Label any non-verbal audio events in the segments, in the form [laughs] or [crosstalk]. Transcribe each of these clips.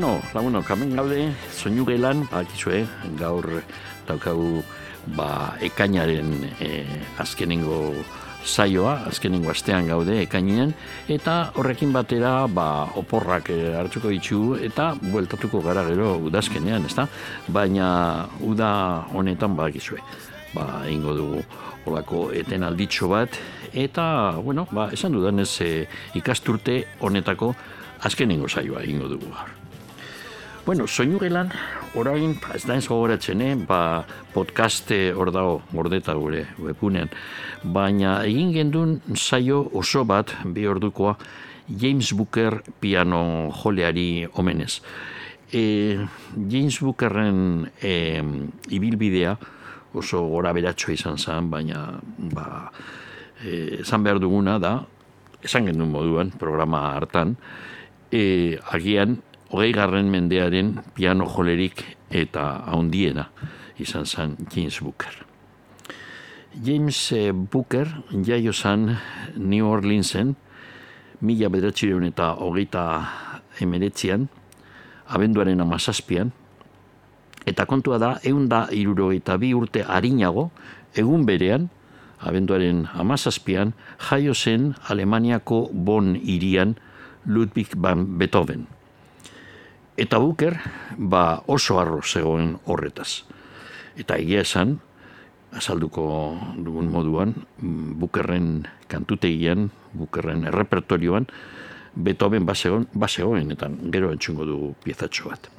Bueno, lagunok, hemen gaude, soinu gelan, bakizue, gaur daukagu ba, ekainaren e, azkenengo saioa, azkenengo astean gaude ekainean, eta horrekin batera ba, oporrak e, hartuko ditugu eta bueltatuko gara gero udazkenean, ezta? Baina uda honetan bakizue, ba, ingo dugu olako eten alditxo bat, eta, bueno, ba, esan dudanez e, ikasturte honetako azkenengo saioa ingo dugu gaur. Bueno, soinu gelan, orain, ez da gogoratzen, eh? ba, podcaste hor dago, gordeta gure webunean, baina egin gendun saio oso bat, bi ordukoa, James Booker piano joleari omenez. E, James Bookerren e, ibilbidea oso gora beratxo izan zen, baina ba, e, esan behar duguna da, esan gendun moduan, programa hartan, e, agian hogei garren mendearen piano jolerik eta haundiena izan zen James Booker. James eh, Booker jaio zen New Orleansen mila bederatxireun eta hogeita emeretzian, abenduaren amazazpian, eta kontua da, egun da irurogeita bi urte harinago, egun berean, abenduaren amazazpian, jaio zen Alemaniako Bonn irian Ludwig van Beethoven. Eta Buker, ba oso arro zegoen horretaz. Eta egia esan, azalduko dugun moduan, Bukerren kantutegian, Bukerren errepertorioan, Beethoven basegoen, basegoen, eta gero entzungo dugu piezatxo bat.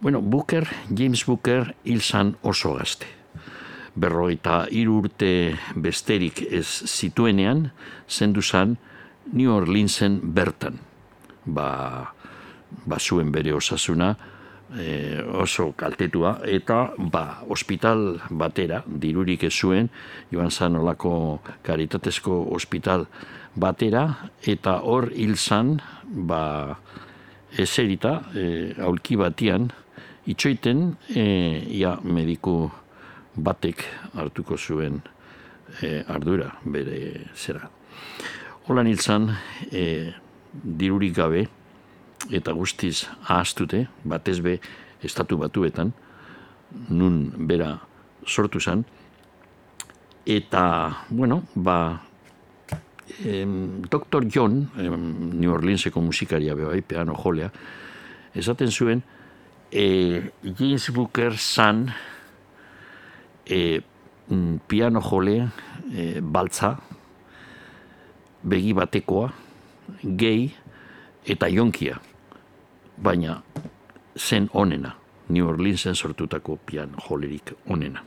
Bueno, Booker, James Booker, hil zan oso gazte. Berroita urte besterik ez zituenean, zendu zan New Orleansen bertan. Ba, ba zuen bere osasuna e, oso kaltetua eta ba ospital batera dirurik ez zuen joan zan olako karitatezko ospital batera eta hor hil zan ba eserita e, aulki batian itxoiten e, ia mediku batek hartuko zuen e, ardura bere zera. Holan hil zan e, dirurik gabe, eta guztiz ahaztute, batez be estatu batuetan, nun bera sortu zen, eta, bueno, ba, em, Dr. John, em, New Orleanseko musikaria beha, bai, piano jolea, esaten zuen, e, James Booker zan e, mm, piano jole e, baltza, begi batekoa, gehi, eta jonkia, baina zen onena, New Orleansen sortutako pian jolerik onena.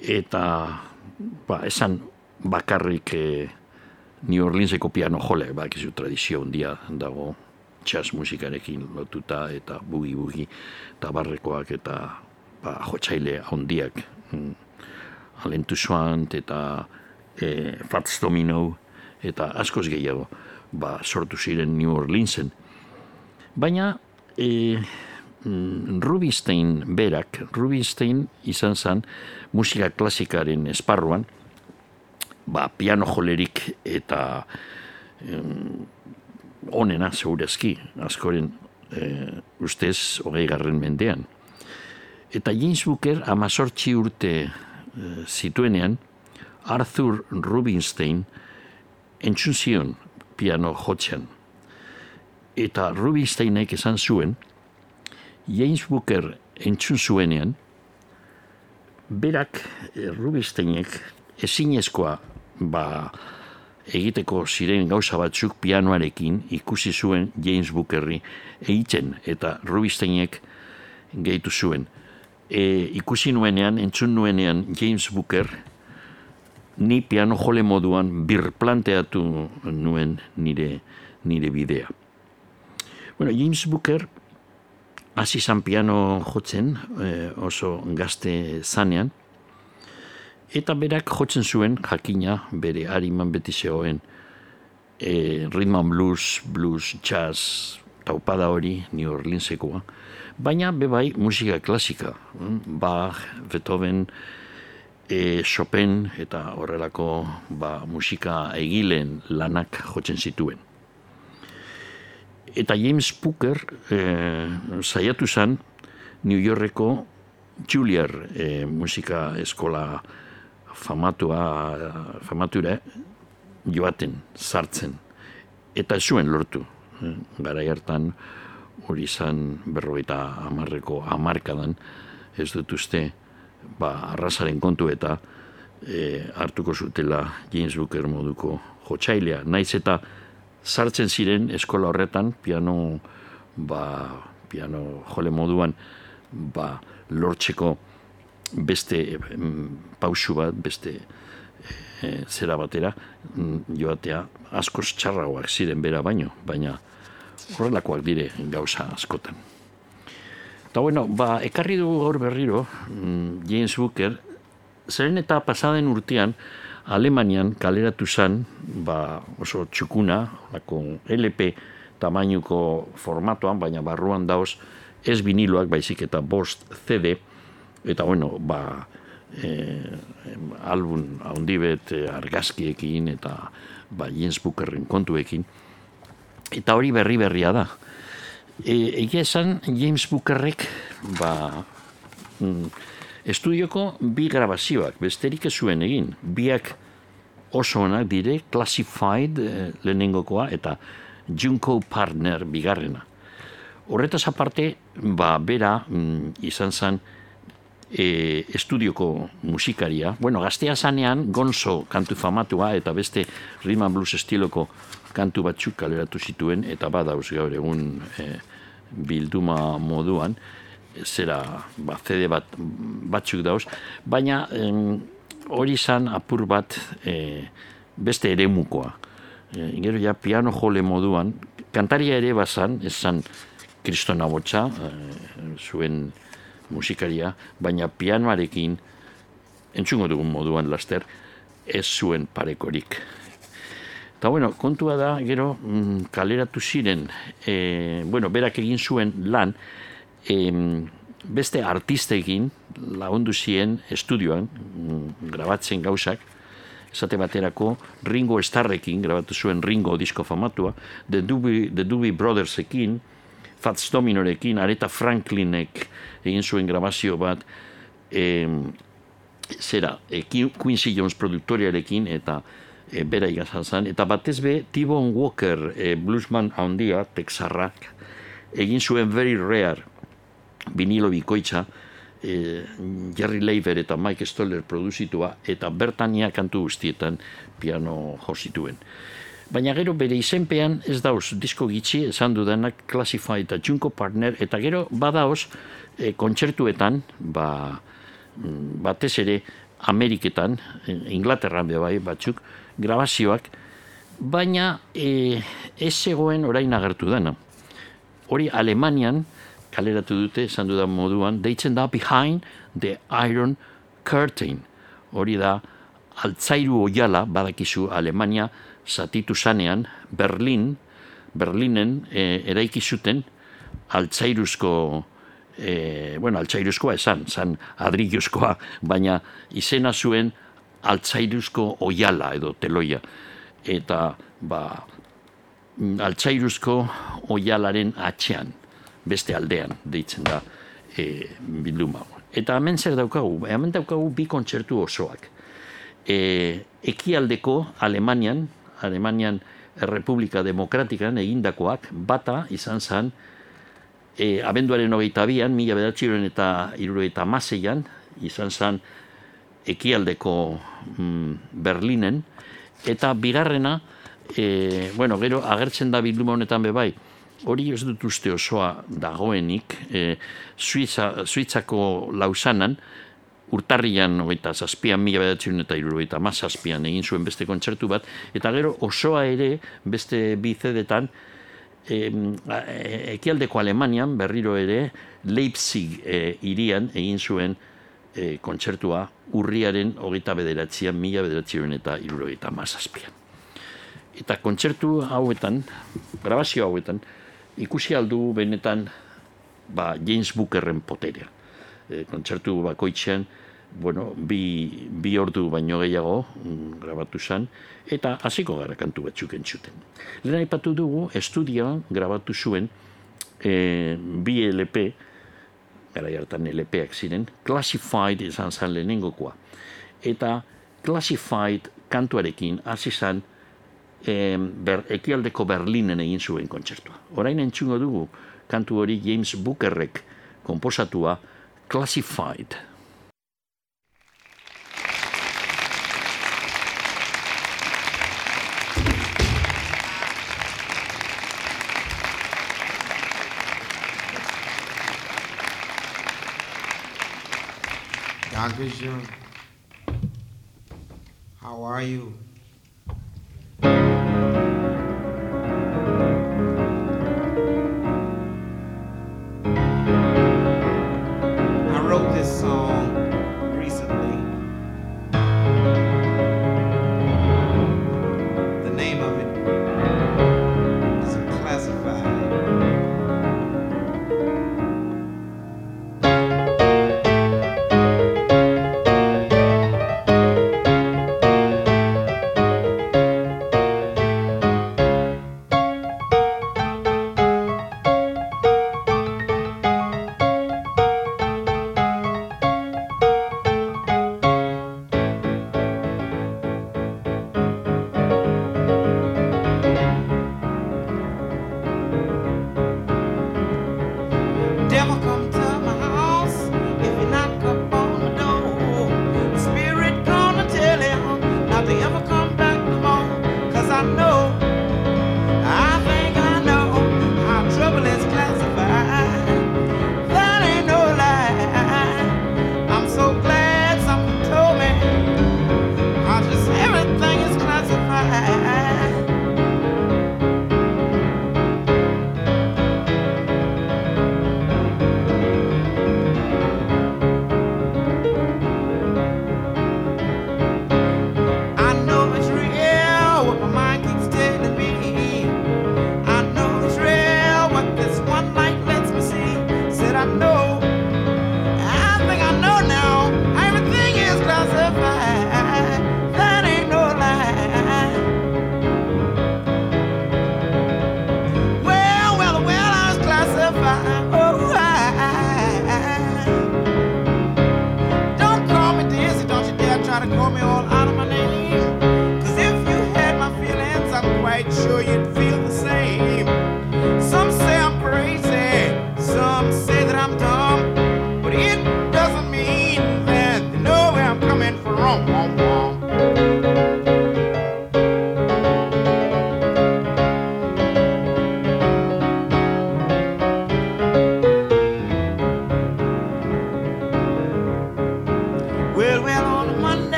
Eta, ba, esan bakarrik eh, New Orleanseko piano jole, ba, ekizu tradizio handia dago, jazz musikarekin lotuta eta bugi-bugi eta barrekoak eta ba, jotxaile handiak mm, alentu eta e, Fats Domino eta askoz gehiago ba, sortu ziren New Orleansen. Baina e, Rubinstein berak, Rubinstein izan zen musika klasikaren esparruan, ba, piano jolerik eta onena zeurezki, askoren e, ustez hogei garren mendean. Eta James Booker amazortzi urte e, zituenean, Arthur Rubinstein entzun zion piano jotxean. Eta Rubinsteinek esan zuen, James Booker entzun zuenean, berak eh, Rubinsteinek ezinezkoa ba, egiteko ziren gauza batzuk pianoarekin ikusi zuen James Bookerri egiten eta Rubinsteinek gehitu zuen. e, ikusi nuenean, entzun nuenean James Booker, ni piano jole moduan birplanteatu nuen nire, nire bidea. Bueno, James Booker hasi zan piano jotzen e, oso gazte zanean, eta berak jotzen zuen jakina bere hariman beti zegoen e, rhythm and blues, blues, jazz, taupada hori, New Orleansekoa, baina bebai musika klasika, mm, Bach, Beethoven, e, Chopin eta horrelako ba, musika egilen lanak jotzen zituen. Eta James Booker e, saiatu zen New Yorkeko Juilliard e, musika eskola famatua, famatura joaten, sartzen. Eta zuen lortu. Gara hartan hori izan berroita amarreko amarkadan, ez dut uste, ba, arrasaren kontu eta e, hartuko zutela James Booker moduko jotxailea. Naiz eta sartzen ziren eskola horretan, piano, ba, piano jole moduan, ba, lortzeko beste pausu bat, beste e, zera batera, mm, joatea askoz txarragoak ziren bera baino, baina horrelakoak dire gauza askotan. Eta bueno, ba, ekarri dugu gaur berriro, mm, James Booker, zeren eta pasaden urtean, Alemanian kaleratu zen, ba, oso txukuna, lako LP tamainuko formatuan, baina barruan dauz, ez viniloak, baizik eta bost CD, eta bueno, ba, e, album haundibet e, argazkiekin eta ba, Jens Bookerren kontuekin. Eta hori berri berria da. E, egia esan James Bookerrek ba, mm, estudioko bi grabazioak, besterik ez zuen egin. Biak oso onak dire, classified e, lehenengokoa eta Junko Partner bigarrena. Horretaz aparte, ba, bera mm, izan zen e, estudioko musikaria. Bueno, gaztea zanean, gonzo kantu famatua eta beste rhythm blues estiloko kantu batzuk kaleratu zituen, eta badauz gaur egun e, bilduma moduan, zera ba, CD bat batzuk dauz, baina hori zan apur bat e, beste ere mukoa. E, gero ja piano jole moduan, kantaria ere bazan, ez zan kristona botxa, e, zuen musikaria, baina pianoarekin, entzungo dugun moduan laster, ez zuen parekorik. Eta bueno, kontua da, gero, mm, kaleratu ziren, e, bueno, berak egin zuen lan, e, beste artistekin lagundu ziren estudioan, mm, grabatzen gauzak, esate baterako Ringo Starrekin, grabatu zuen Ringo disko famatua, The Doobie, The Doobie Brothersekin, Fats Dominorekin, Areta Franklinek egin zuen grabazio bat, e, zera, e, Quincy Jones produktoriarekin, eta e, bera igazan eta batez be, T-Bone Walker, e, bluesman handia, texarrak, egin zuen very rare, vinilo bikoitza, e, Jerry Leiber eta Mike Stoller produzitua, eta bertania kantu guztietan piano josituen. Baina gero bere izenpean ez dauz disko gitxi esan dudanak Classify eta Junko Partner eta gero badaoz e, kontzertuetan ba, mm, batez ere Ameriketan, e, Inglaterran bai batzuk, grabazioak, baina e, ez zegoen orain agertu dena. Hori Alemanian kaleratu dute, esan dudan moduan, deitzen da Behind the Iron Curtain. Hori da, altzairu oiala, badakizu Alemania, zatitu zanean, Berlin, Berlinen e, eraiki zuten altzairuzko, e, bueno, altzairuzkoa esan, zan adriluzkoa, baina izena zuen altzairuzko oiala edo teloia. Eta, ba, altzairuzko oialaren atxean, beste aldean, deitzen da, e, bilduma. Eta hemen zer daukagu? Hemen daukagu bi kontzertu osoak. E, ekialdeko Alemanian, Alemanian Republika Demokratikan egindakoak, bata izan zen, e, abenduaren hogeita bian, mila bedatxiren eta irurogeita maseian, izan zen ekialdeko mm, Berlinen, eta bigarrena, e, bueno, gero agertzen da bilduma honetan bebai, hori ez dut uste osoa dagoenik, e, Suiza, Suitzako lausanan, urtarrian, ogeita, zazpian, mila bedatzen eta irurogeita, ma zazpian egin zuen beste kontzertu bat, eta gero osoa ere beste bizedetan, e, ekialdeko Alemanian, berriro ere, Leipzig e, irian egin zuen e, kontzertua urriaren hogeita bederatzean, mila bederatzen eta irurogeita ma zazpian. Eta kontzertu hauetan, grabazio hauetan, ikusi aldu benetan ba, James Bookerren poterea. E, kontzertu bakoitzean, bueno, bi, bi ordu baino gehiago mm, grabatu zen, eta hasiko gara kantu batzuk entzuten. Lehen aipatu dugu, estudioan grabatu zuen e, bi LP, gara jartan LPak ziren, Classified izan zen lehenengokoa. Eta Classified kantuarekin hasi zen e, ber, ekialdeko Berlinen egin zuen kontzertua. Orain entzungo dugu kantu hori James Bookerrek komposatua Classified. Dankeschön. How are you?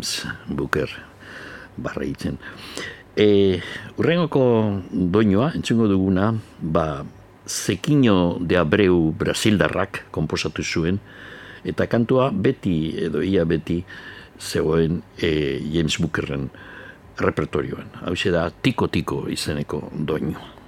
James Booker barra hitzen. E, urrengoko doinoa, entzungo duguna, ba, Zekiño de Abreu Brasildarrak komposatu zuen, eta kantua beti, edo ia beti, zegoen e, James Bookerren repertorioan. Hau da tiko-tiko izeneko doinu.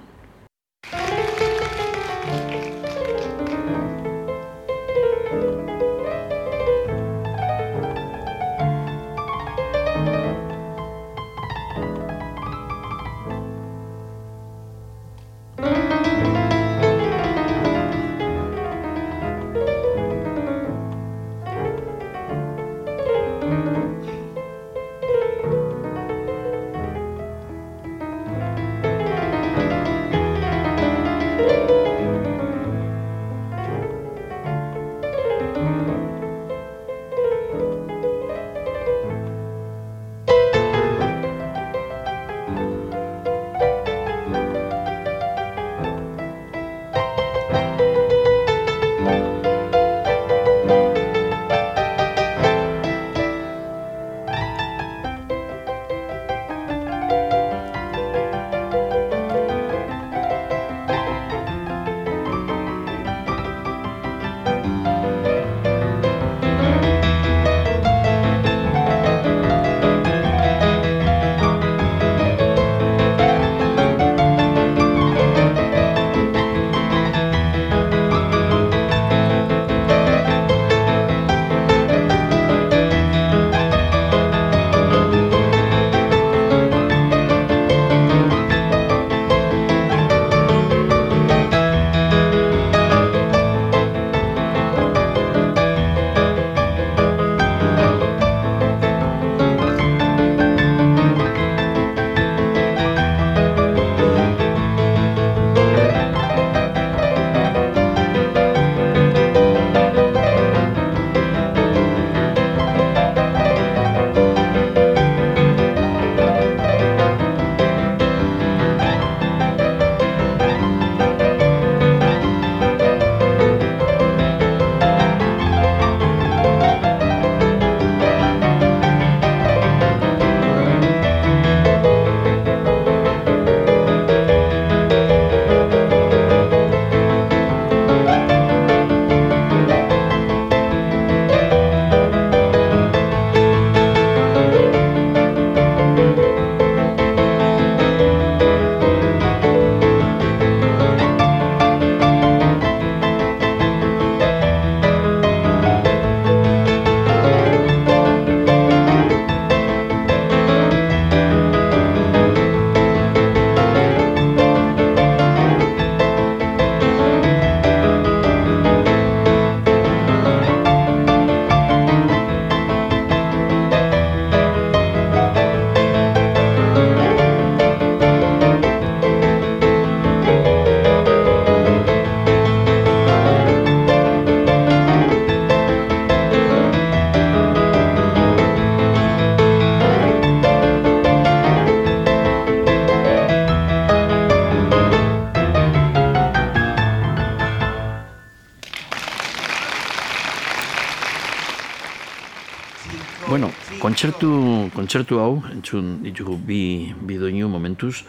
Kontzertu, hau, entzun ditugu bi, bi doinu momentuz,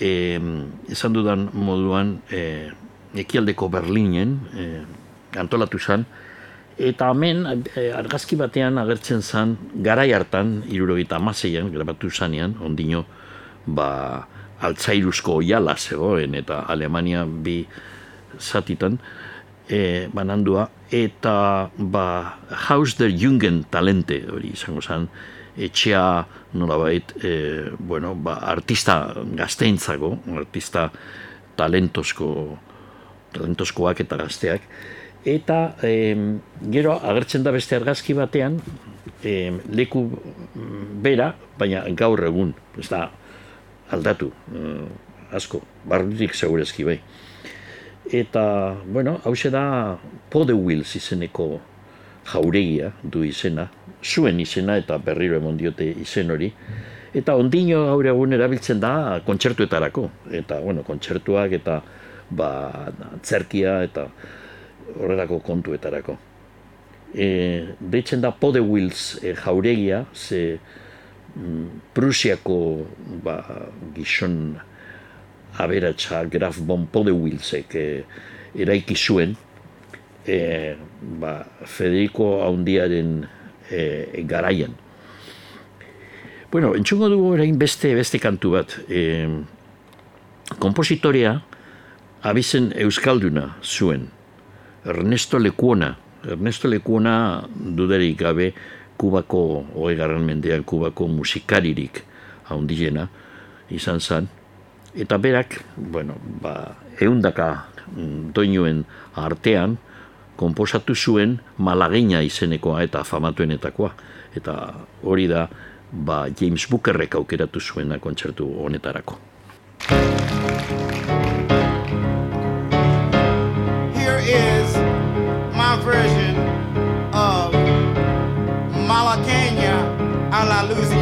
e, esan dudan moduan e, ekialdeko Berlinen e, antolatu zen, eta hemen e, argazki batean agertzen zen, garai hartan, irurogeita amaseian, grabatu zanean, ondino, ba, altzairuzko oiala zegoen, eta Alemania bi zatitan, e, banandua, eta ba, Haus der Jungen talente, hori izango zen, etxea nolabait, e, bueno, ba, artista gazteintzako, artista talentosko, talentoskoak eta gazteak, eta e, gero agertzen da beste argazki batean, e, leku bera, baina gaur egun, ez da, aldatu, e, asko, barrutik segurezki bai. Eta, bueno, hau da Pode Wills izeneko jauregia du izena, zuen izena eta berriro emon diote izen hori, eta ondino gaur egun erabiltzen da kontzertuetarako, eta, bueno, kontzertuak eta ba, zerkia eta horrelako kontuetarako. E, deitzen da Pode Wills e, jauregia, ze mm, Prusiako ba, gizon aberatsa Graf von Podewilzek e, eraiki zuen e, ba, Federico haundiaren e, garaian. Bueno, entzungo dugu orain beste beste kantu bat. E, kompositorea abizen euskalduna zuen. Ernesto Lekuona. Ernesto Lekuona dudarik gabe Kubako, garran mendean Kubako musikaririk haundilena izan zen. Eta berak, bueno, ba, eundaka mm, doinuen artean, komposatu zuen malagina izenekoa eta famatuenetakoa. Eta hori da, ba, James Bookerrek aukeratu zuena kontzertu honetarako. Here is my version of Malacaña a la Louisiana.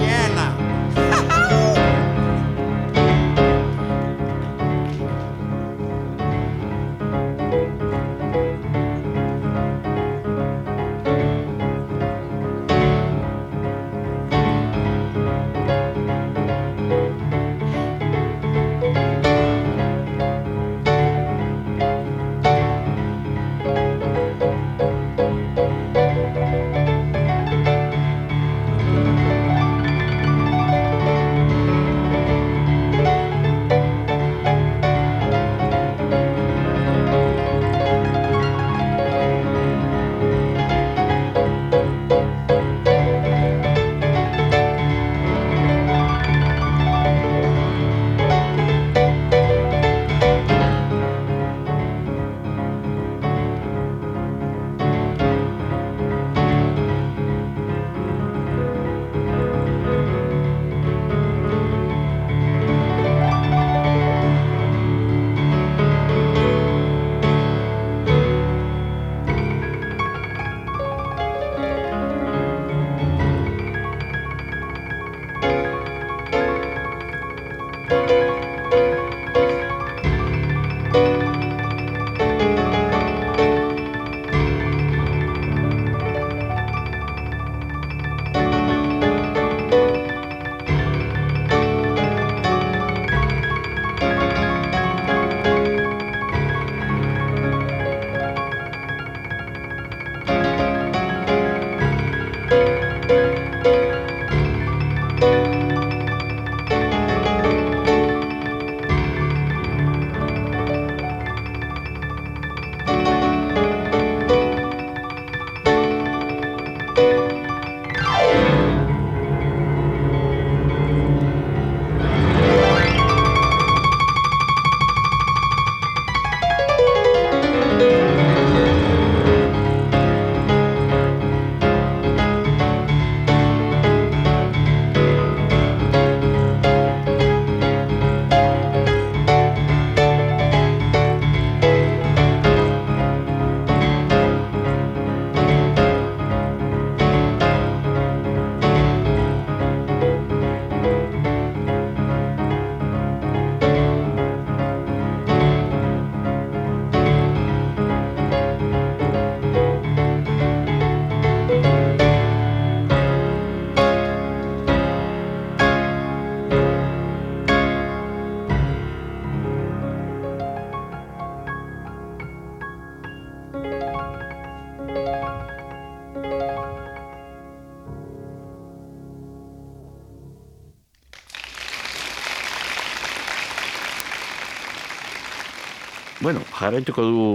Jarraituko du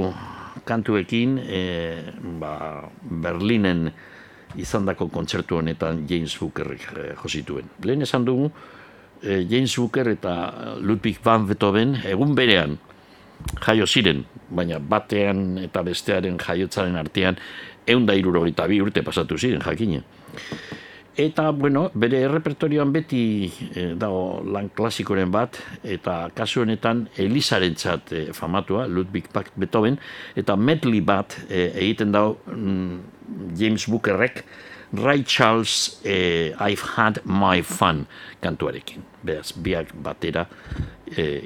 kantuekin, e, ba, Berlinen izandako kontzertu honetan James Booker e, josituen. Lehen esan dugu, e, James Booker eta Ludwig van Beethoven egun berean jaio ziren, baina batean eta bestearen jaiotzaren artean eunda irurogeita bi urte pasatu ziren jakine. Eta, bueno, bere errepertorioan beti e, dago lan klasikoren bat, eta kasu honetan Elisaren txat eh, famatua, Ludwig Pack Beethoven, eta medley bat e, egiten dago mm, James Bookerrek, Ray Charles e, I've Had My Fun kantuarekin. Beraz, biak batera e,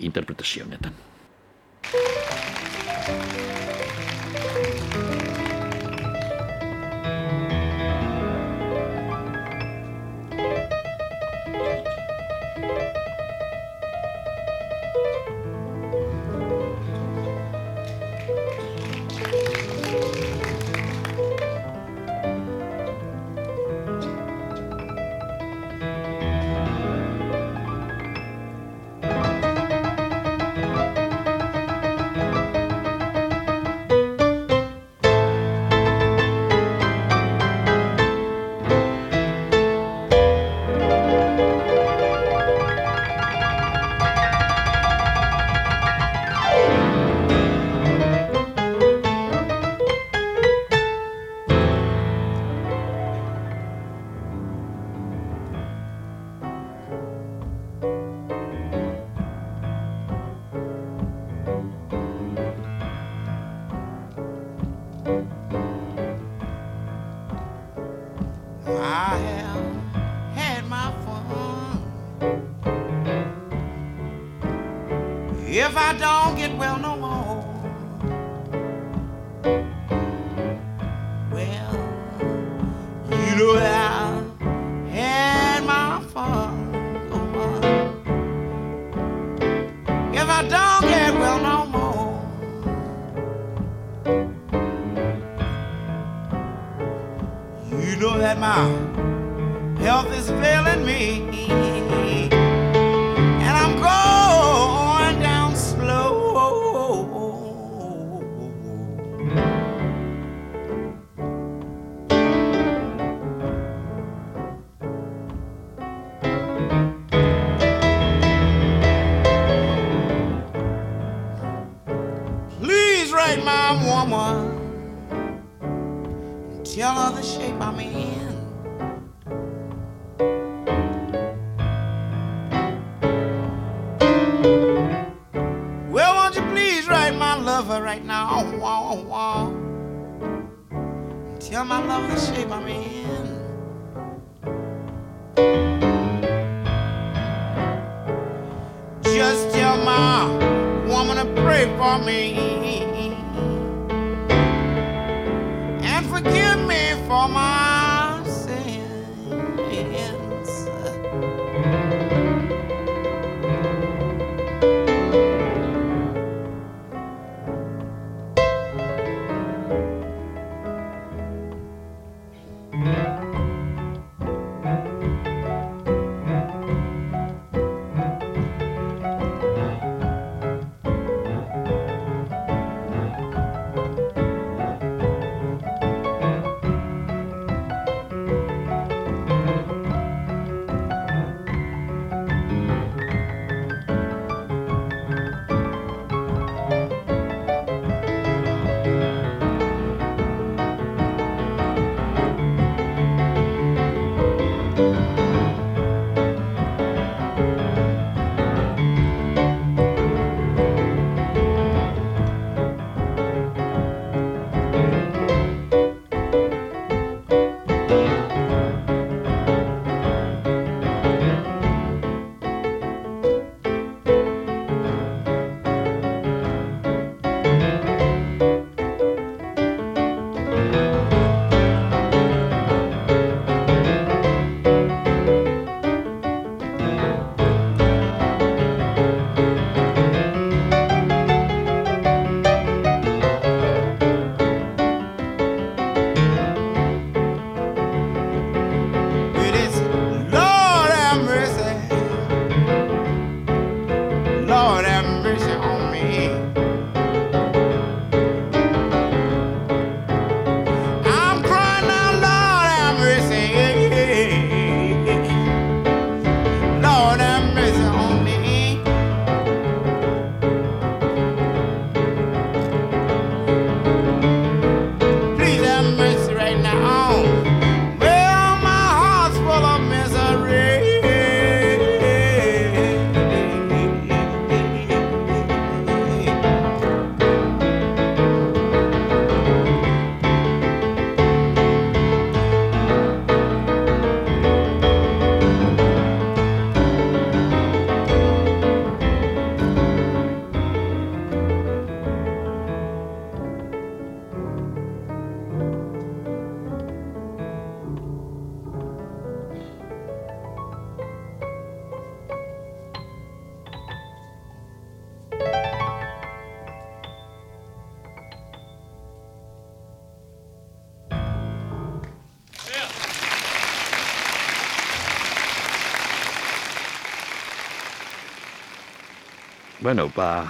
bueno, ba,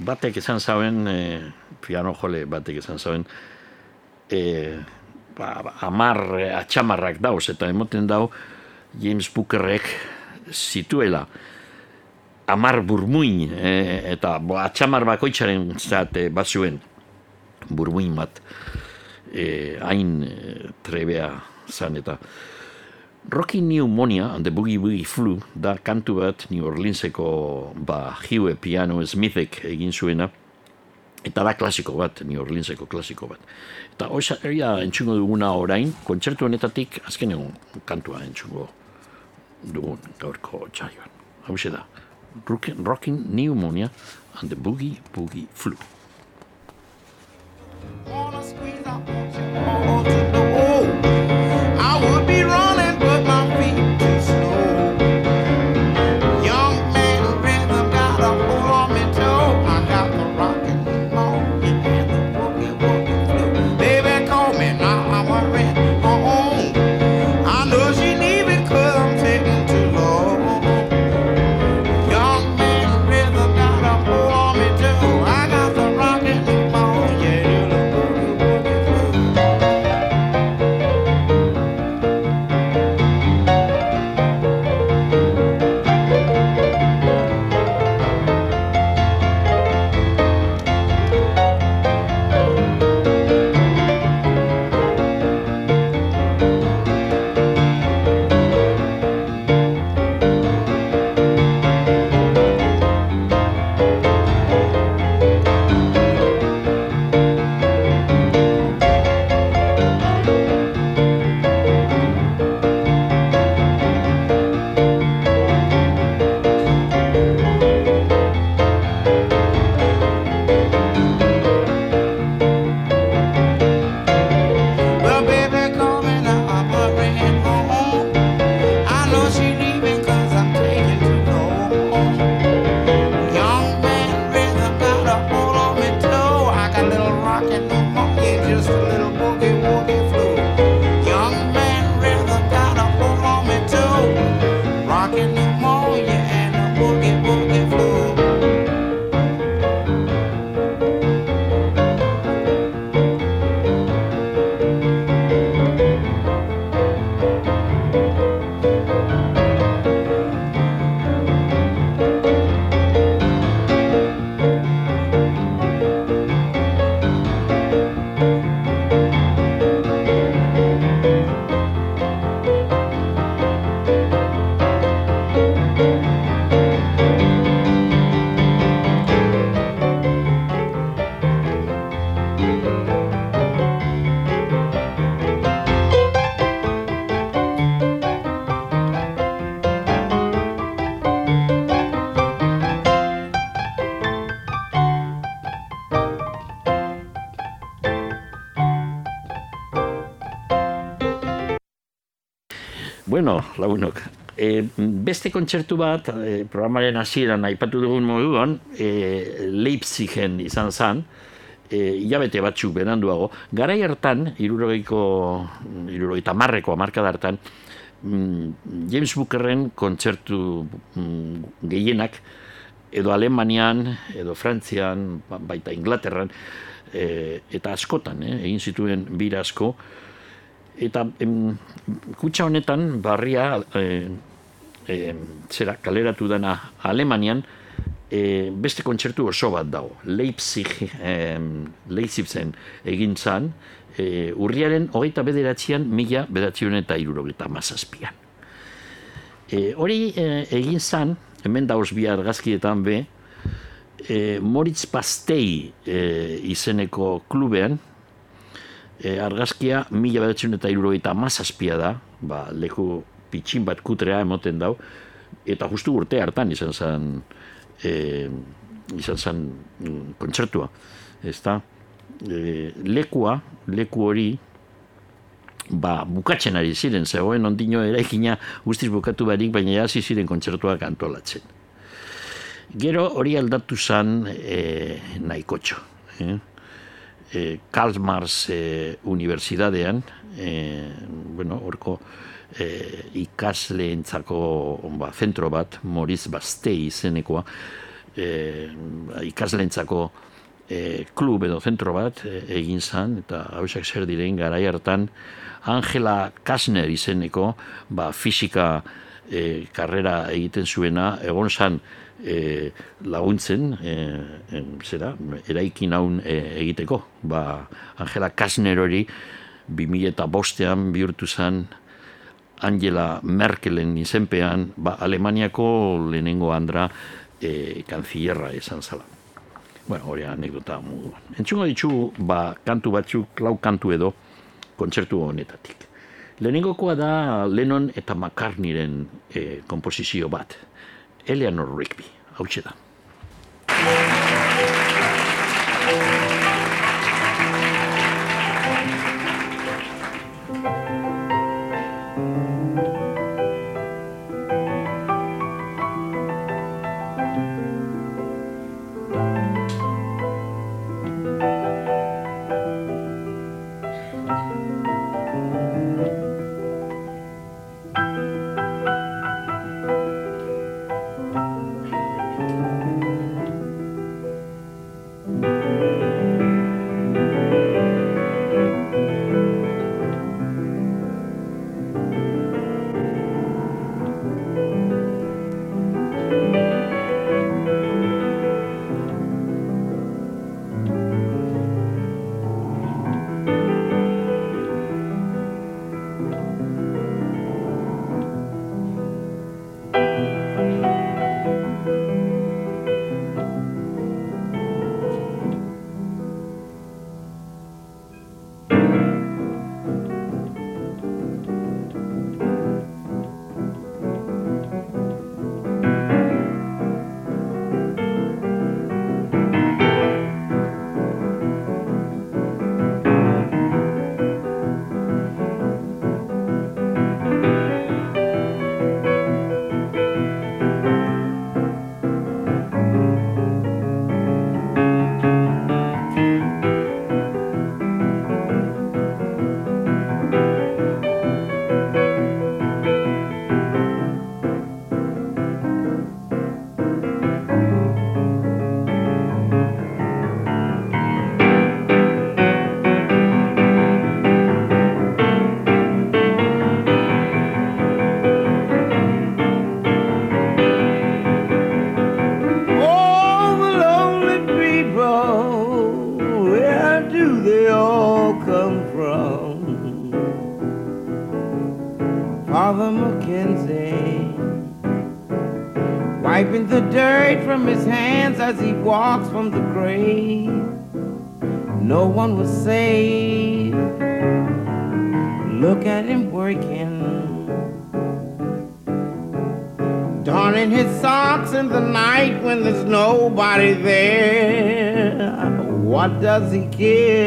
batek izan zauen, e, piano jole batek izan zauen, e, ba, ba amar atxamarrak dauz, eta emoten dau James Bookerrek zituela. Amar burmuin, e, eta ba, atxamar bakoitzaren zate bazuen. Burmuin bat, e, hain e, trebea zan eta Rocky Pneumonia and the Boogie Boogie Flu da kantu bat New Orleanseko ba, Hue Piano Smithek egin zuena eta da klasiko bat, New Orleanseko klasiko bat. Eta hoxa erria entzungo duguna orain, kontzertu honetatik azken egun kantua entzungo dugun gaurko txaiuan. Hau da, Rockin' Pneumonia and the Boogie Boogie Flu. All I squeeze out, all Bueno, lagunok, e, beste kontzertu bat, e, programaren hasieran aipatu dugun moduan, e, Leipzigen izan zen, e, hilabete batzuk beranduago, garai hartan, irurogeiko, irurogeita marreko amarkada hartan, mm, James Bookerren kontzertu mm, gehienak, edo Alemanian, edo Frantzian, ba- baita Inglaterran, e, eta askotan, eh, egin zituen bira asko, eta em, kutsa honetan barria e, e, zera kaleratu dena Alemanian e, beste kontzertu oso bat dago. Leipzig e, Leipzigen egin zan e, urriaren hogeita bederatzean mila bederatzion eta irurogeita mazazpian e, hori e, egin zan hemen dauz bi argazkietan be e, Moritz Pastei e, izeneko klubean e, argazkia mila bederatzion eta irurogeita mazazpia da, ba, leku pitxin bat kutrea emoten dau, eta justu urte hartan izan zen, e, izan zen mm, kontzertua. Ezta? E, lekua, leku hori, ba, bukatzen ari ziren, zegoen ondino eraikina guztiz bukatu barik, baina hasi ziren kontzertuak antolatzen. Gero hori aldatu zen e, nahikotxo. Eh? E, Karl e, Unibertsitatean, e, bueno, horko e, ikasleentzako ba, zentro bat, Moritz Bastei izenekoa, e, ikasleentzako e, klub edo zentro bat e, egin zan, eta hausak zer diren garai hartan, Angela Kasner izeneko ba, fisika e, karrera egiten zuena, egon zan e, laguntzen, e, em, zera, eraikin haun e, egiteko. Ba, Angela Kasner hori 2000 eta bostean bihurtu zen Angela Merkelen izenpean, ba, Alemaniako lehenengo andra e, kanzillerra esan zala. Bueno, hori anekdota modu. Entzungo ditugu, ba, kantu batzuk, lau kantu edo, kontzertu honetatik. Lehenengokoa da Lennon eta McCartneyren eh, komposizio bat. Eleanor Rigby, hau da. From the grave. No one was saved. Look at him working darning his socks in the night when there's nobody there. What does he care?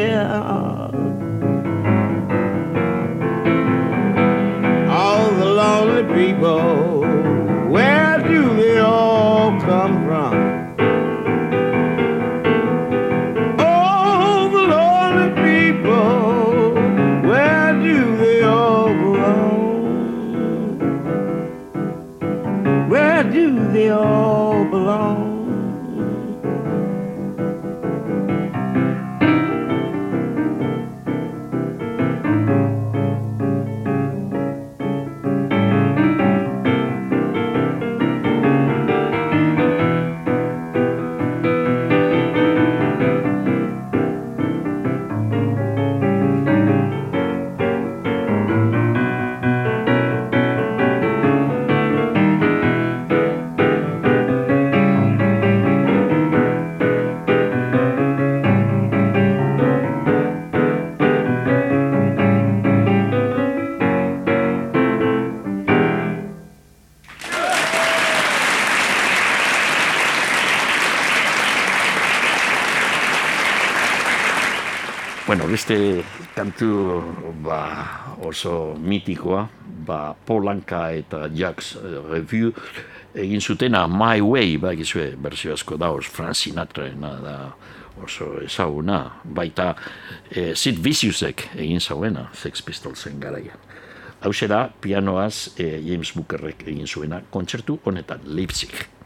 Beste kantu ba, oso mitikoa, ba, Polanka eta Jax Review egin zutena My Way, ba, gizue, berzio asko da, os Frank Sinatrarena da oso ezaguna, baita eh, Sid Viciousek egin zauena, Sex Pistolsen garaian. Hau da, pianoaz eh, James Bookerrek egin zuena, kontzertu honetan, Leipzig.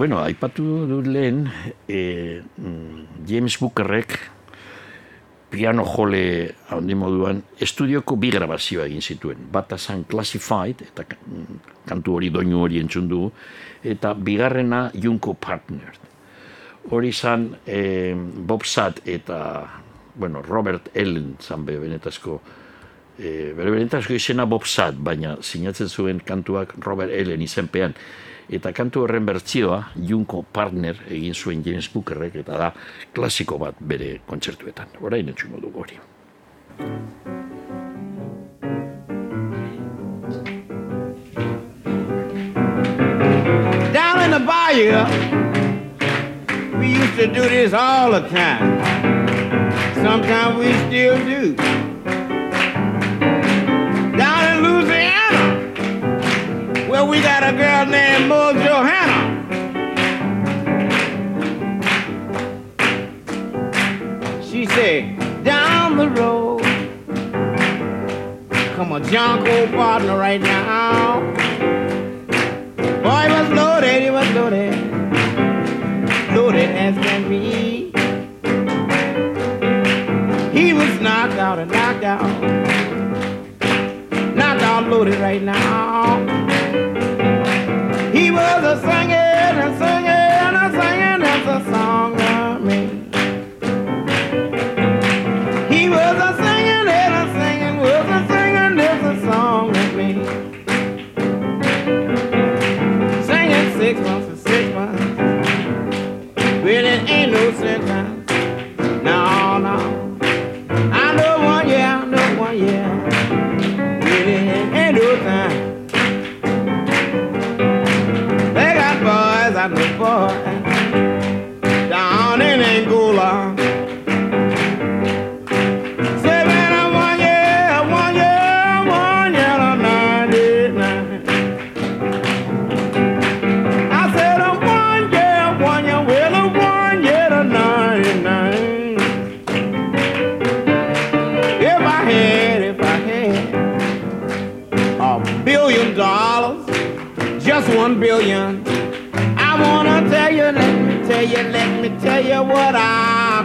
Bueno, aipatu dut lehen, e, James Bookerrek piano jole handi moduan estudioko bi grabazioa egin zituen. Bata zan Classified, eta kantu hori doinu hori entzun du, eta bigarrena Junko Partner. Hori zan e, Bob Satt eta bueno, Robert Ellen zan be benetazko e, bere benetazko izena Bob Satt, baina sinatzen zuen kantuak Robert Ellen izenpean. Eta kantu horren bertzioa, Junko Partner egin zuen James Bookerrek, eta da klasiko bat bere kontzertuetan. Horain entzuko dugu hori. Down in the bayou, we used to do this all the time. Sometimes we still do. Well, we got a girl named Mo Johanna. She said, down the road, come a Junko partner right now. Boy, he was loaded, he was loaded, loaded as can be. He was knocked out and knocked out, knocked out, loaded right now sing it.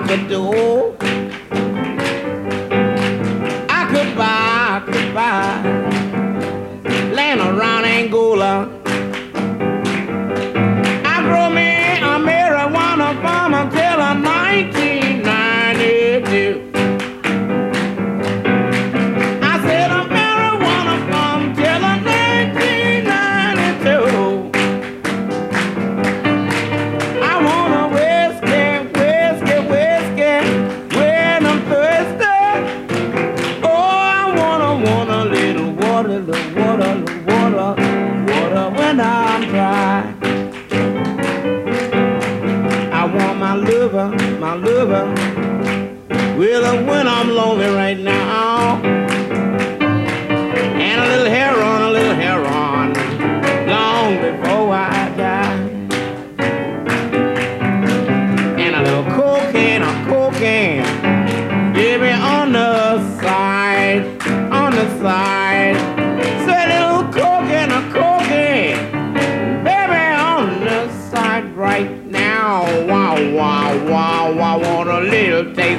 the door.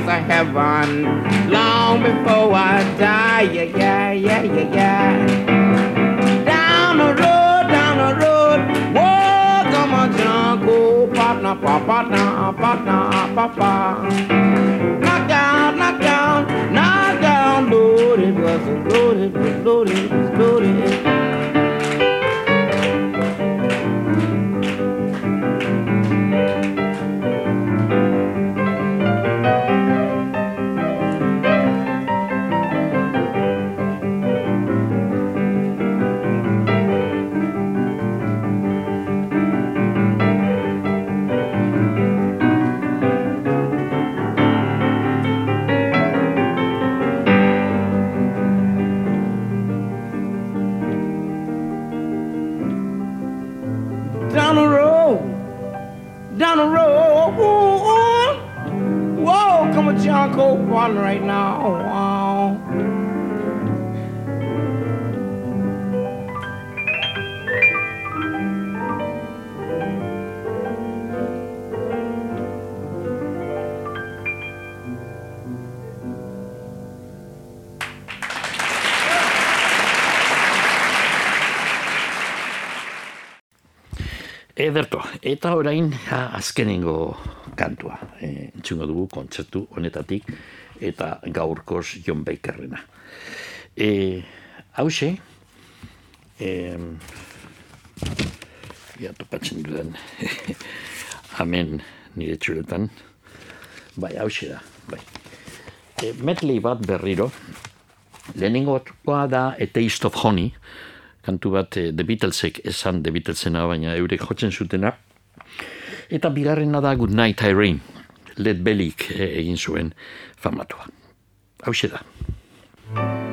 Of heaven long before I die. Yeah, yeah, yeah, yeah, yeah. Down the road, down the road, whoa, come on, Junko, partner, pa, partner, partner, papa. Knock down, knock down, knock down, loaded, was loaded, was loaded, was loaded. on right now. Oh, wow. Ederto, eta orain azkenengo kantua e, entzungo dugu kontzertu honetatik eta gaurkoz John Bakerrena. E, hause, e, ja topatzen dudan, [laughs] amen nire txuretan, bai, hause da, bai. E, medley bat berriro, lehenengoa da A Taste of Honey, kantu bat eh, The Beatlesek esan The Beatlesena, baina eurek jotzen zutena. Eta bigarrena da Good Night Irene, Led Bellik eh, egin zuen famatua. Hau da.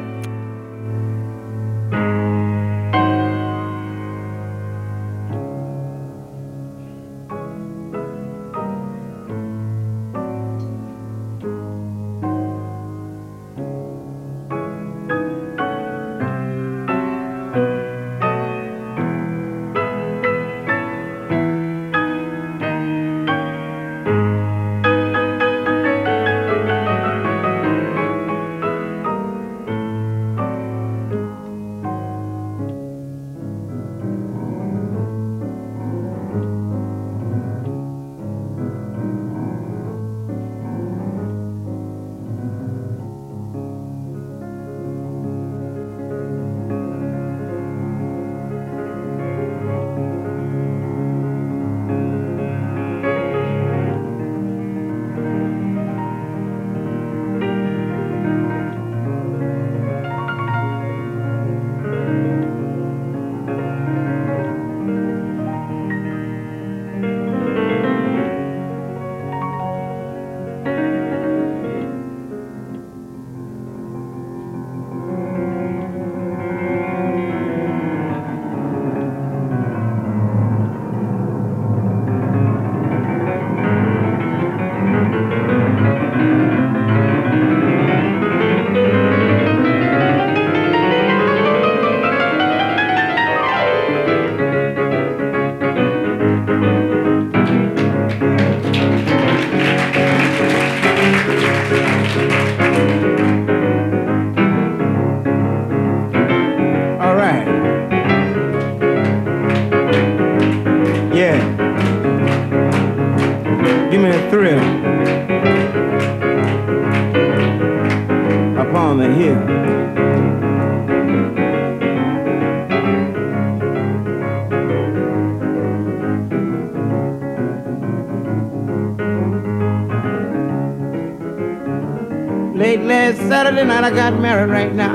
Right now.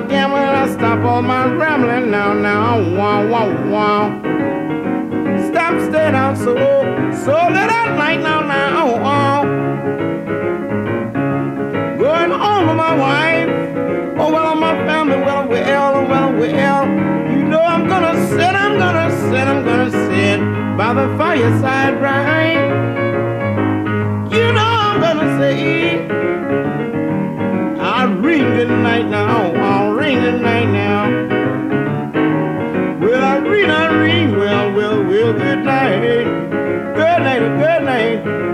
My gambling, I stop all my rambling now, now, wow, wow, wow. Stop staying out so, so late at night now, now, wow. Going home with my wife, oh well, my family, well, well, well, well. You know I'm gonna sit, I'm gonna sit, I'm gonna sit by the fireside, right? You know I'm gonna say. I'll ring good night now. I'll ring good night now. Well, I ring, I ring. Well, well, well, good night. Good night, good night.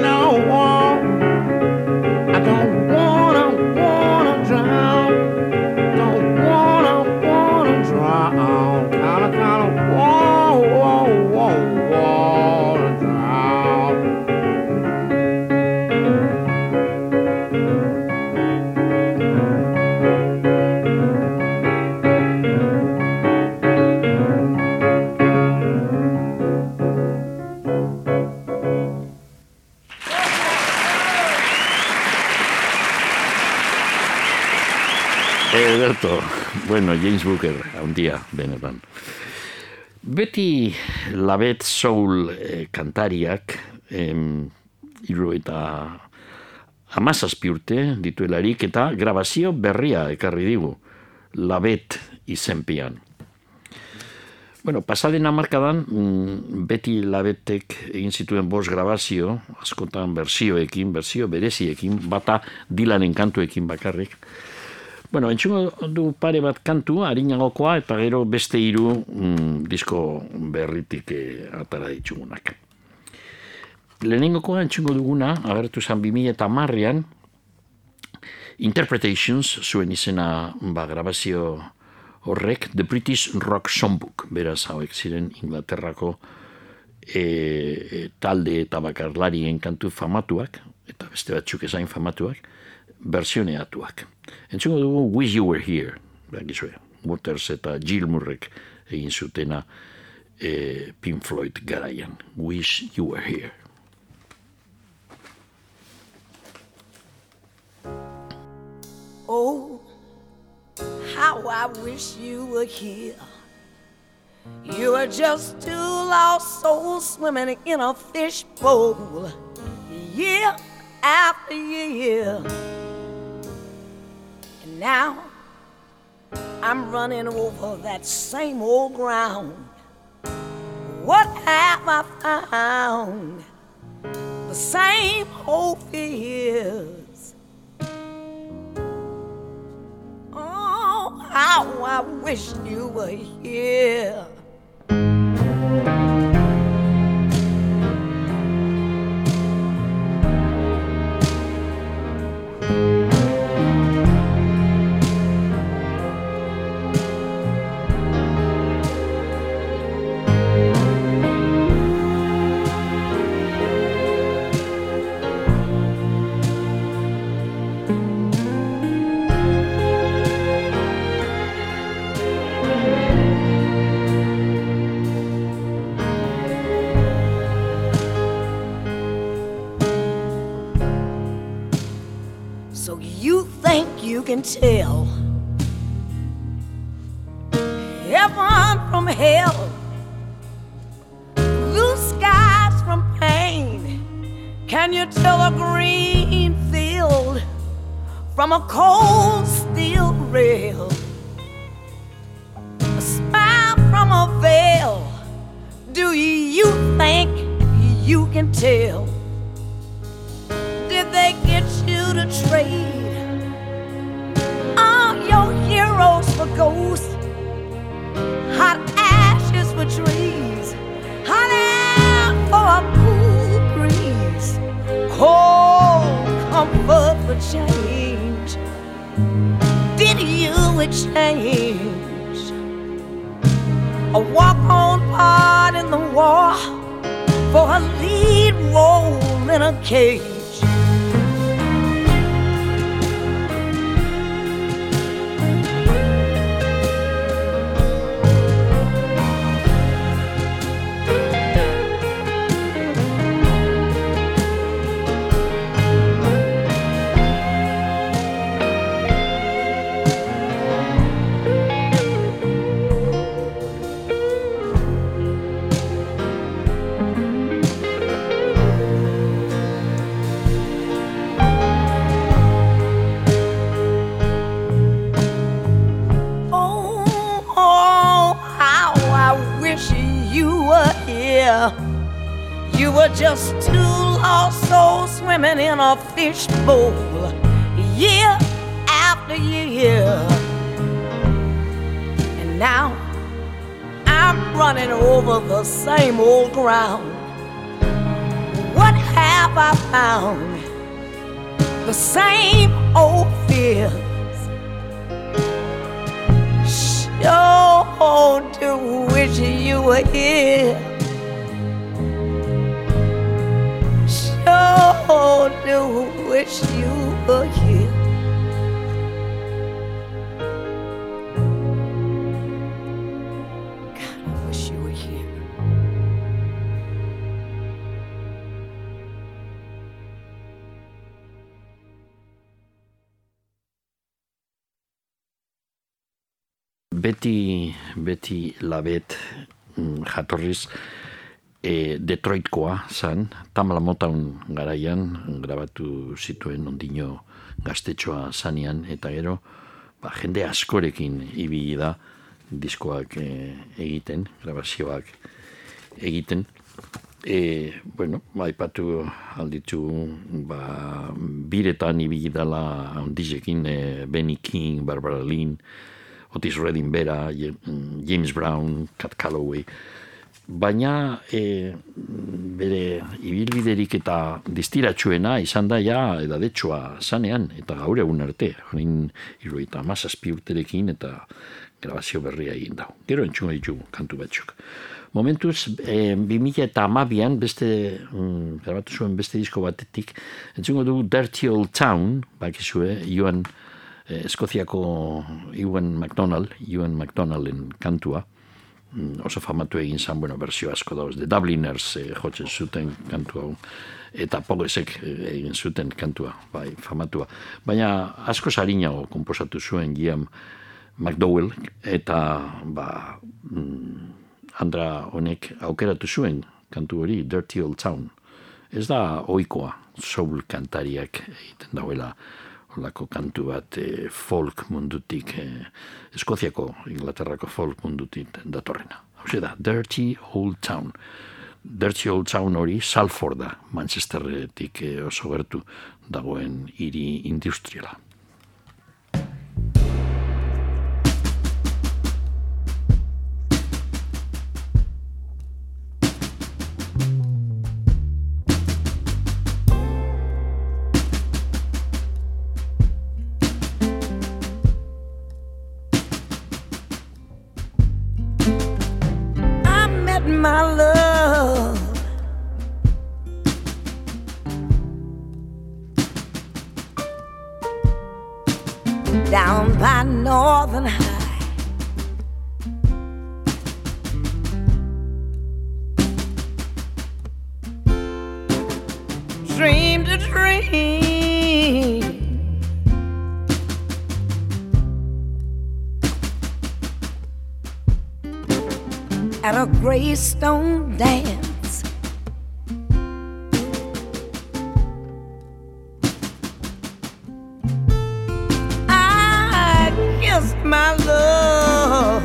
Now. I bueno, James Booker, handia, benetan. Beti labet soul eh, kantariak, em, iru eta amazazpi urte dituelarik eta grabazio berria ekarri digu, labet izenpian. Bueno, pasaden amarkadan, mm, beti labetek egin zituen bost grabazio, askotan bersioekin, bersio bereziekin, bata dilanen kantuekin bakarrik. Bueno, entzungo du pare bat kantu, harinagokoa, eta gero beste hiru mm, disko berritik eh, atara ditugunak. Lehenengokoa entzungo duguna, agertu zen 2000 eta marrean, Interpretations, zuen izena ba, grabazio horrek, The British Rock Songbook, beraz hauek ziren Inglaterrako e, e, talde eta bakarlarien kantu famatuak, eta beste batzuk ezain famatuak, versioneatuak. Entzungo dugu Wish You Were Here, bakizue, Waters eta Gilmourrek egin zutena e, eh, Pink Floyd garaian. Wish You Were Here. Oh, how I wish you were here. You are just two lost souls swimming in a fishbowl, year after year. Now I'm running over that same old ground. What have I found? The same old fears. Oh, how I wish you were here. Can tell heaven from hell, blue skies from pain? Can you tell a green field from a cold 不 Beti, beti labet mm, jatorriz e, Detroitkoa zan, Tamala Motown garaian grabatu zituen ondino gaztetxoa zanean, eta gero ba, jende askorekin ibili da diskoak e, egiten, grabazioak egiten. E, bueno, ba, ipatu alditu ba, biretan ibili dala ondizekin e, Benny King, Barbara Lynn, Otis Redding bera, James Brown, Cat Calloway, baina e, bere ibilbiderik eta distiratsuena izan da ja edadetxoa zanean, eta gaur egun arte, jorin iruita amazazpi urterekin eta grabazio berria egin dau. Gero entzun ditugu kantu batzuk. Momentuz, e, 2000 eta amabian, beste, mm, grabatu zuen beste disko batetik, entzungo du Dirty Old Town, bakizue, joan Eskoziako Ewan MacDonald, Ewan MacDonalden kantua, mm, oso famatu egin zan, bueno, berzio asko dauz, The Dubliners eh, jotzen zuten kantu hau, eta Poguesek eh, egin zuten kantua, bai, famatua. Baina asko sarinago komposatu zuen Ian McDowell, eta ba, mm, Andra honek aukeratu zuen kantu hori, Dirty Old Town. Ez da oikoa, soul kantariak egiten dauela holako kantu bat eh, folk mundutik, eh, Eskoziako, Inglaterrako folk mundutik datorrena. Hau da, Dirty Old Town. Dirty Old Town hori Salforda, Manchesterretik eh, oso gertu dagoen hiri industriala. Greystone dance. I kissed my love.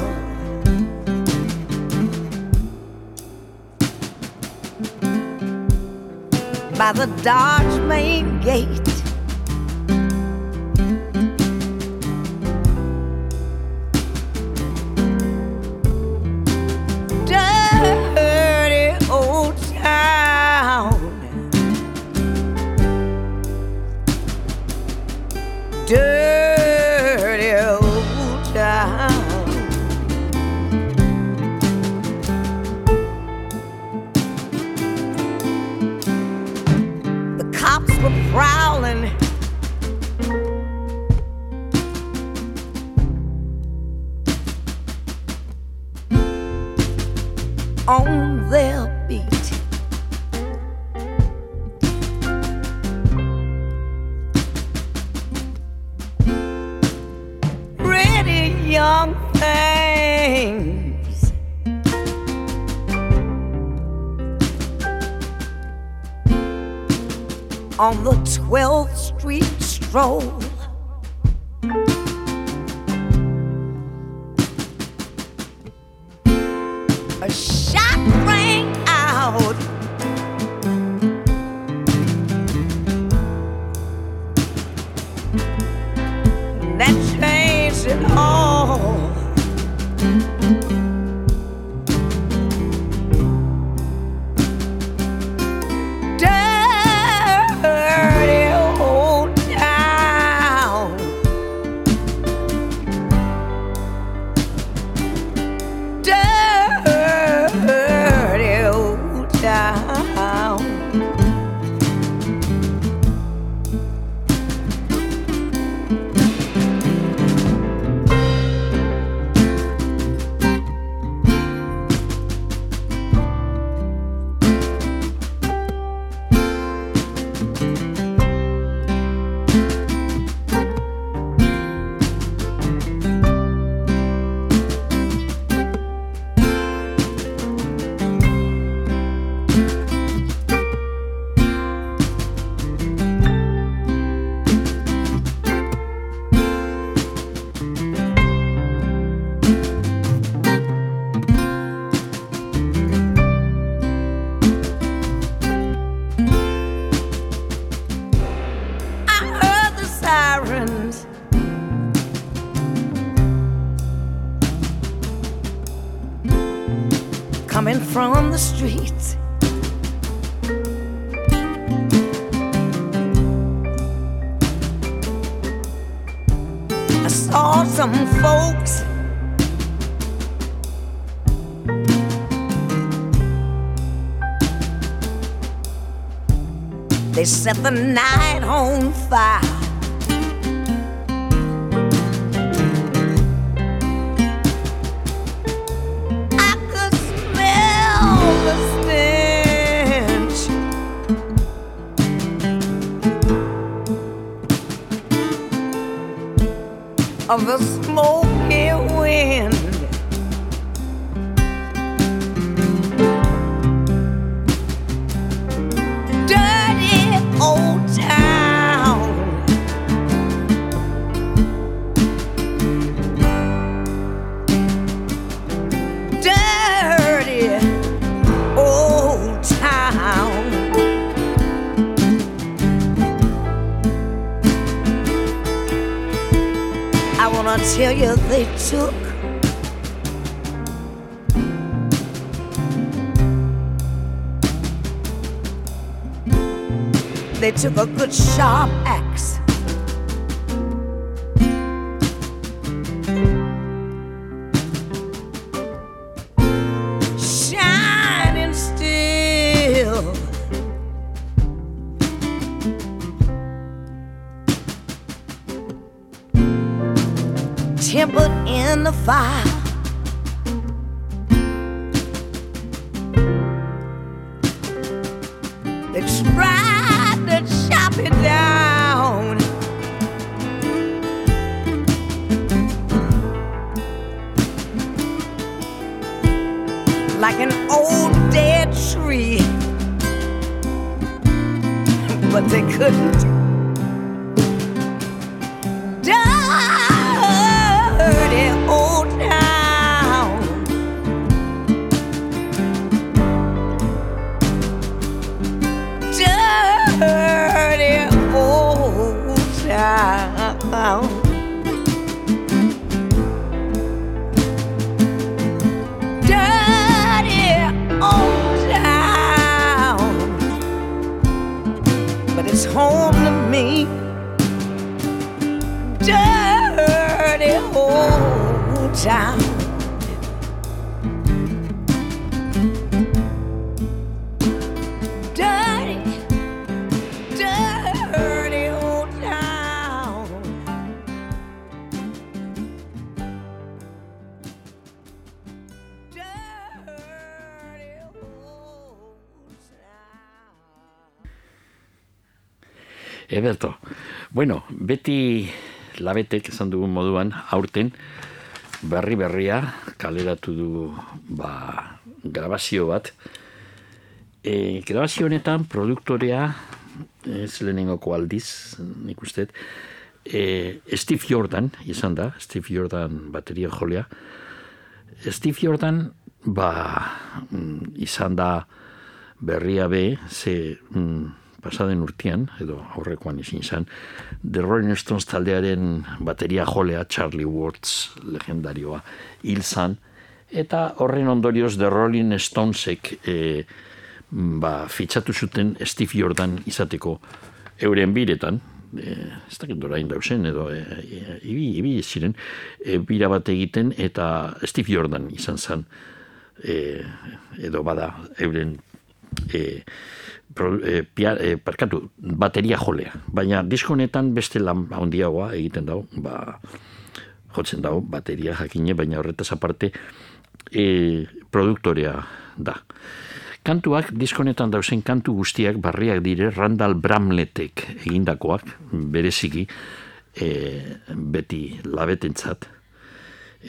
By the Dodge main gate. control. Coming from the streets. I saw some folks. They set the night on fire. Of the took a good sharp Eberto, bueno, beti labetek esan dugun moduan, aurten, berri berria, kaleratu du, ba, grabazio bat. E, grabazio honetan, produktorea, ez lehenengoko aldiz, nik uste, e, Steve Jordan, izan da, Steve Jordan bateria jolea. Steve Jordan, ba, mm, izan da berria be, ze mm, pasaden urtean, edo aurrekoan izin zen, The Rolling Stones taldearen bateria jolea Charlie Watts legendarioa hil zan, eta horren ondorioz The Rolling Stonesek e, ba, fitxatu zuten Steve Jordan izateko euren biretan, e, ez dakit dorain dausen, edo e, e, ibi, ibi ziren, e, bira bat egiten, eta Steve Jordan izan zen, e, edo bada euren e, pro, e, pia, e, parkatu, bateria jolea. Baina diskonetan beste lan handiagoa egiten dago, ba, jotzen dago, bateria jakine, baina horretaz aparte e, produktorea da. Kantuak, diskonetan dauzen kantu guztiak barriak dire Randall Bramletek egindakoak, bereziki, e, beti labetentzat.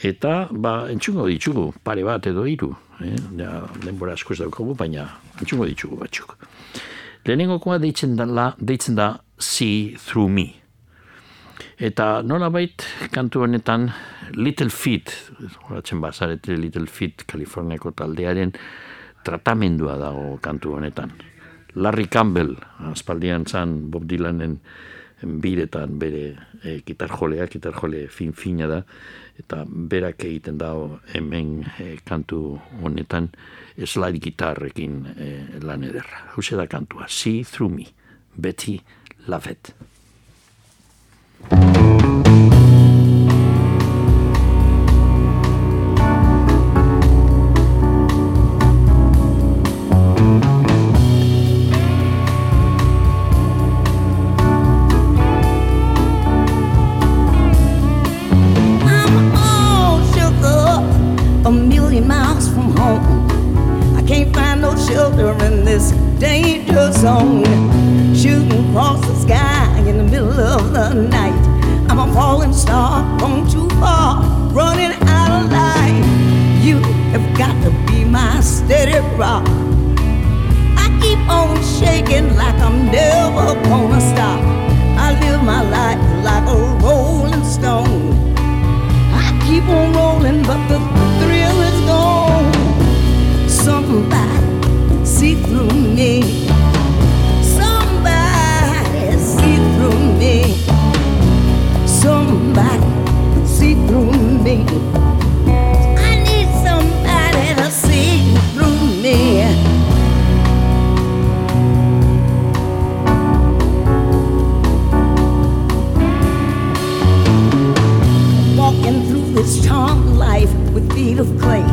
Eta, ba, entxungo ditugu, pare bat edo hiru, eh? ja, denbora asko ez daukagu, baina entxungo ditugu batzuk. Lehenengokoa deitzen da, deitzen da See Through Me. Eta nola bait, kantu honetan, Little Feet, horatzen bazarete Little Feet, Kaliforniako taldearen, tratamendua dago kantu honetan. Larry Campbell, aspaldian zan Bob Dylanen biretan bere e, gitarjolea, gitarjole fin-fina da, eta berak egiten dago hemen e, kantu honetan slide gitarrekin e, lan ederra. Huse da kantua, See Through Me, Betty Lavette. Zone. Shooting across the sky in the middle of the night. I'm a falling star, gone too far, running out of light. You have got to be my steady rock. I keep on shaking like I'm never gonna stop. I live my life like a rolling stone. I keep on rolling, but the thrill is gone. Somebody see through this charmed life with feet of clay,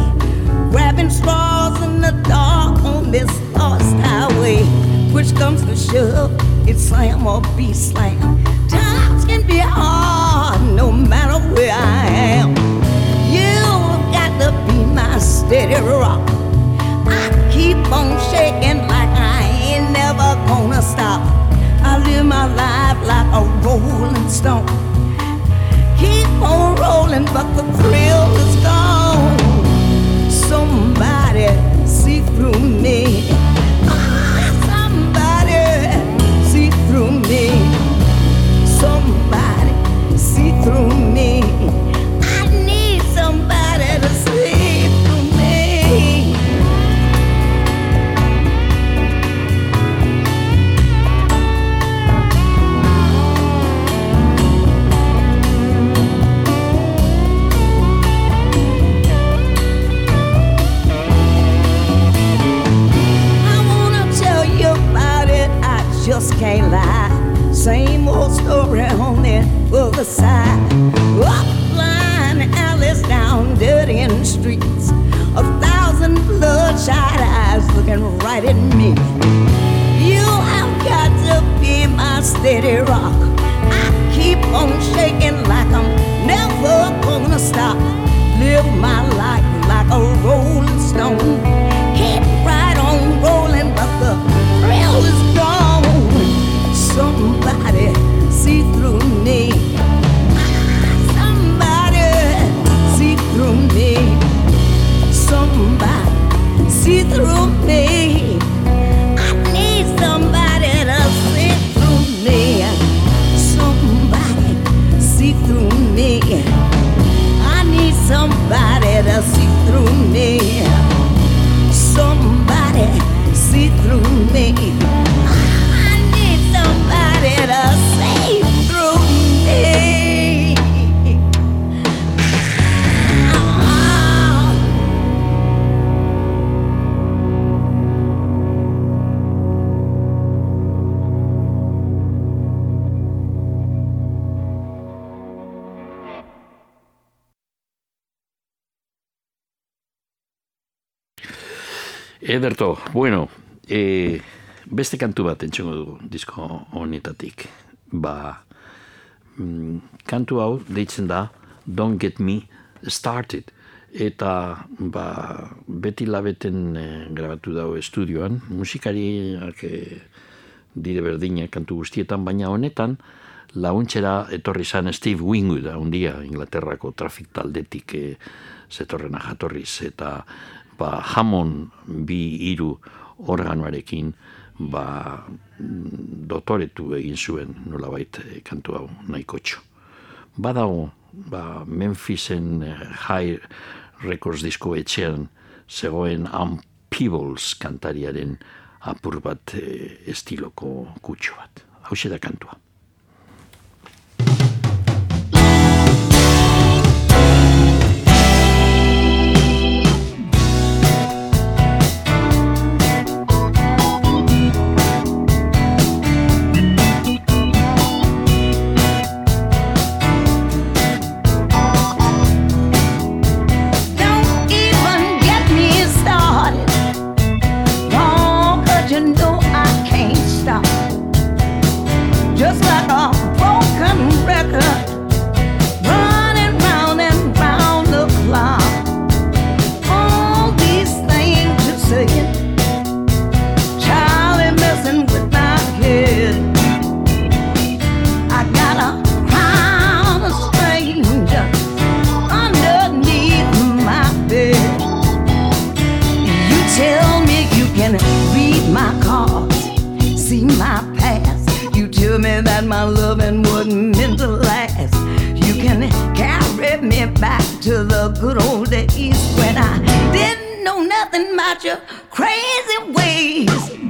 grabbing straws in the dark on this lost highway. Which comes to shove, it's slam or be slam. Times can be hard, no matter where I am. You've got to be my steady rock. I keep on shaking like I ain't never gonna stop. I live my life like a rolling stone on rolling, but the thrill is gone. Somebody see through me. Ah, Somebody see through me. Somebody see through me. Same old story on the other side. Up blind alleys, down end streets. A thousand bloodshot eyes looking right at me. You have got to be my steady rock. I keep on shaking like I'm never gonna stop. Live my life like a rolling stone. See through me. Ederto, bueno, e, beste kantu bat entxungo dugu disko honetatik. Ba, mm, kantu hau deitzen da Don't Get Me Started. Eta ba, beti labeten e, grabatu dago estudioan. musikariak arke, dire berdina kantu guztietan, baina honetan launtzera etorri zan Steve Wingwood, da, un dia Inglaterrako trafik taldetik e, zetorrena jatorriz. Eta ba, jamon bi hiru organoarekin ba, dotoretu egin zuen nolabait eh, kantu hau nahikotxo. Badago ba, Memphisen eh, High Records disko etxean zegoen Am kantariaren apur bat eh, estiloko kutsu bat. Hau da kantua. that my loving wasn't meant to last. You can carry me back to the good old days when I didn't know nothing about your crazy ways.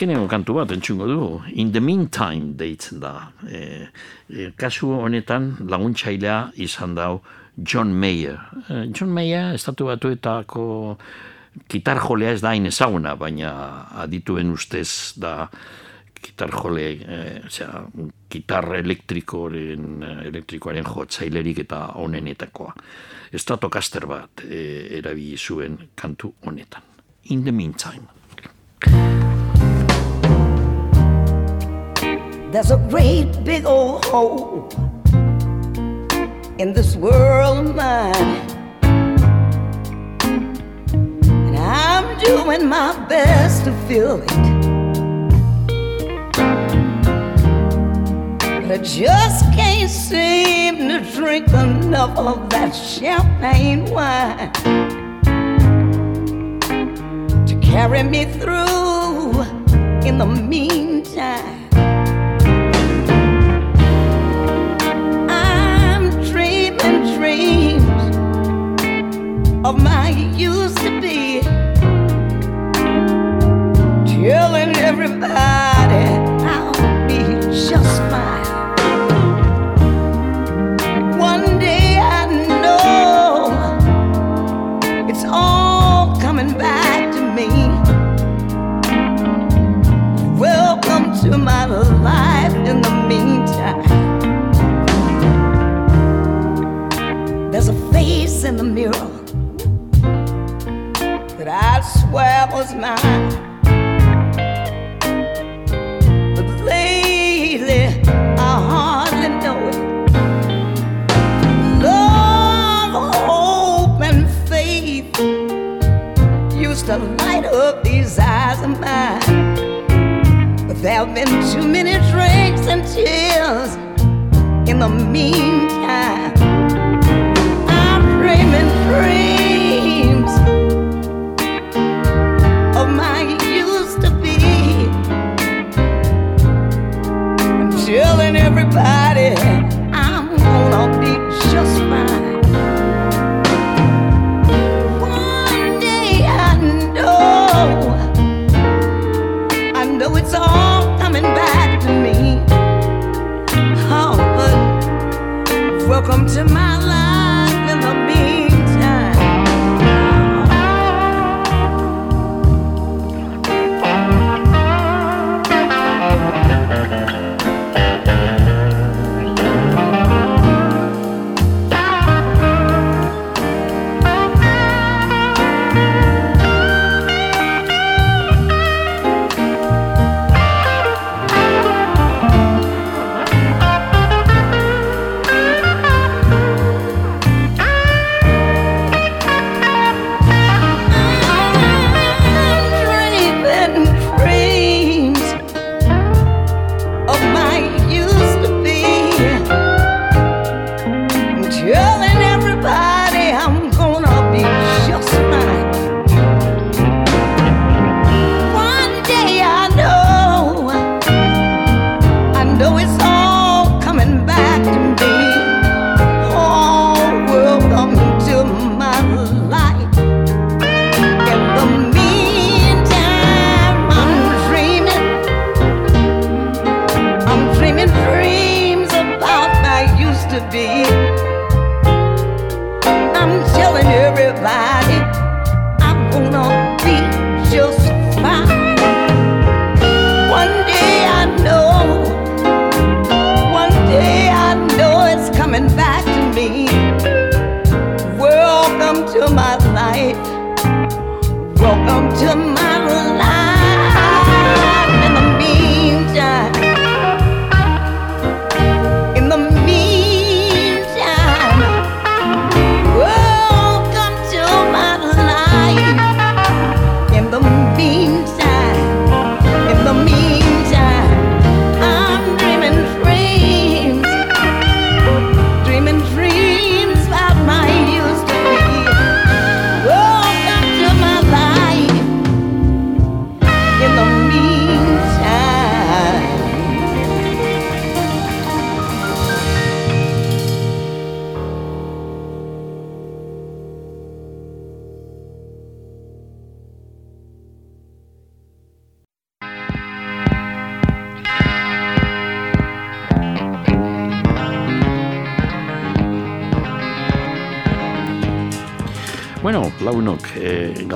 Azkenengo kantu bat entzungo du. In the meantime deitzen da. E, e, kasu honetan laguntzailea izan dau John Mayer. E, John Mayer estatu batuetako gitar jolea ez da hain ezaguna, baina adituen ustez da gitar jole, e, osea, gitar elektrikoaren, elektrikoaren jotzailerik eta onenetakoa. Stratocaster bat e, erabili zuen kantu honetan. In the meantime. There's a great big old hole in this world of mine. And I'm doing my best to fill it. But I just can't seem to drink enough of that champagne wine to carry me through in the meantime. Of my used to be, telling everybody I'll be just fine. One day I know it's all coming back to me. Welcome to my life in the meantime. There's a face in the mirror that I swear was mine. But lately, I hardly know it. Love, hope, and faith used to light up these eyes of mine. But there have been too many drinks and tears in the meantime. I'm dreaming dreams everybody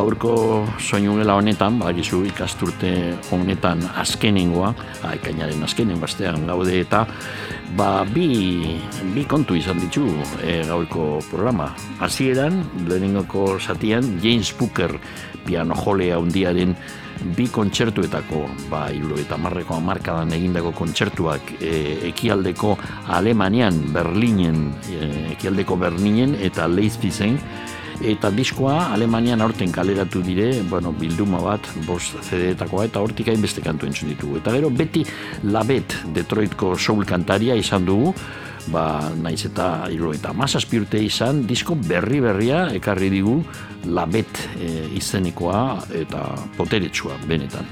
gaurko soinu gela honetan, ba, gizu ikasturte honetan azkenengoa, ha, ekainaren azkenen bastean gaude eta, ba, bi, bi kontu izan ditu e, gaurko programa. Hasieran lehenengoko zatian, James Booker piano jolea handiaren bi kontzertuetako, ba, ilo eta marreko amarkadan egindako kontzertuak e, ekialdeko Alemanian, Berlinen, e, ekialdeko Berlinen eta Leipzigen, eta diskoa Alemanian aurten kaleratu dire, bueno, bilduma bat, bost CD-etakoa, eta hortik hainbeste kantu entzun ditugu. Eta gero, beti Labet, Detroitko soul kantaria izan dugu, ba, naiz eta iro eta mazazpi urte izan, disko berri berria ekarri digu Labet e, izenikoa eta poteretsua benetan.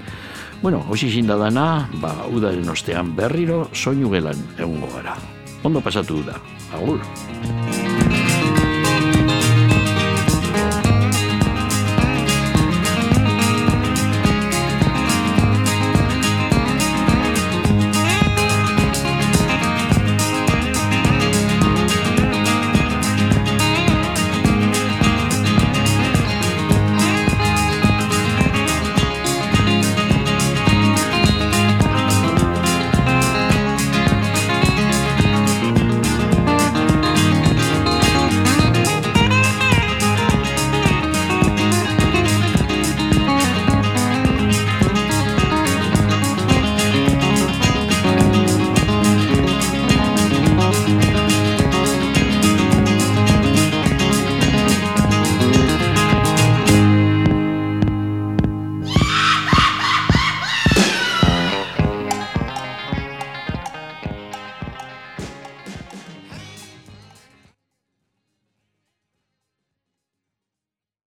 Bueno, hoxi zinda dana, ba, udaren ostean berriro soinu gelan egungo gara. Ondo pasatu da. Agur.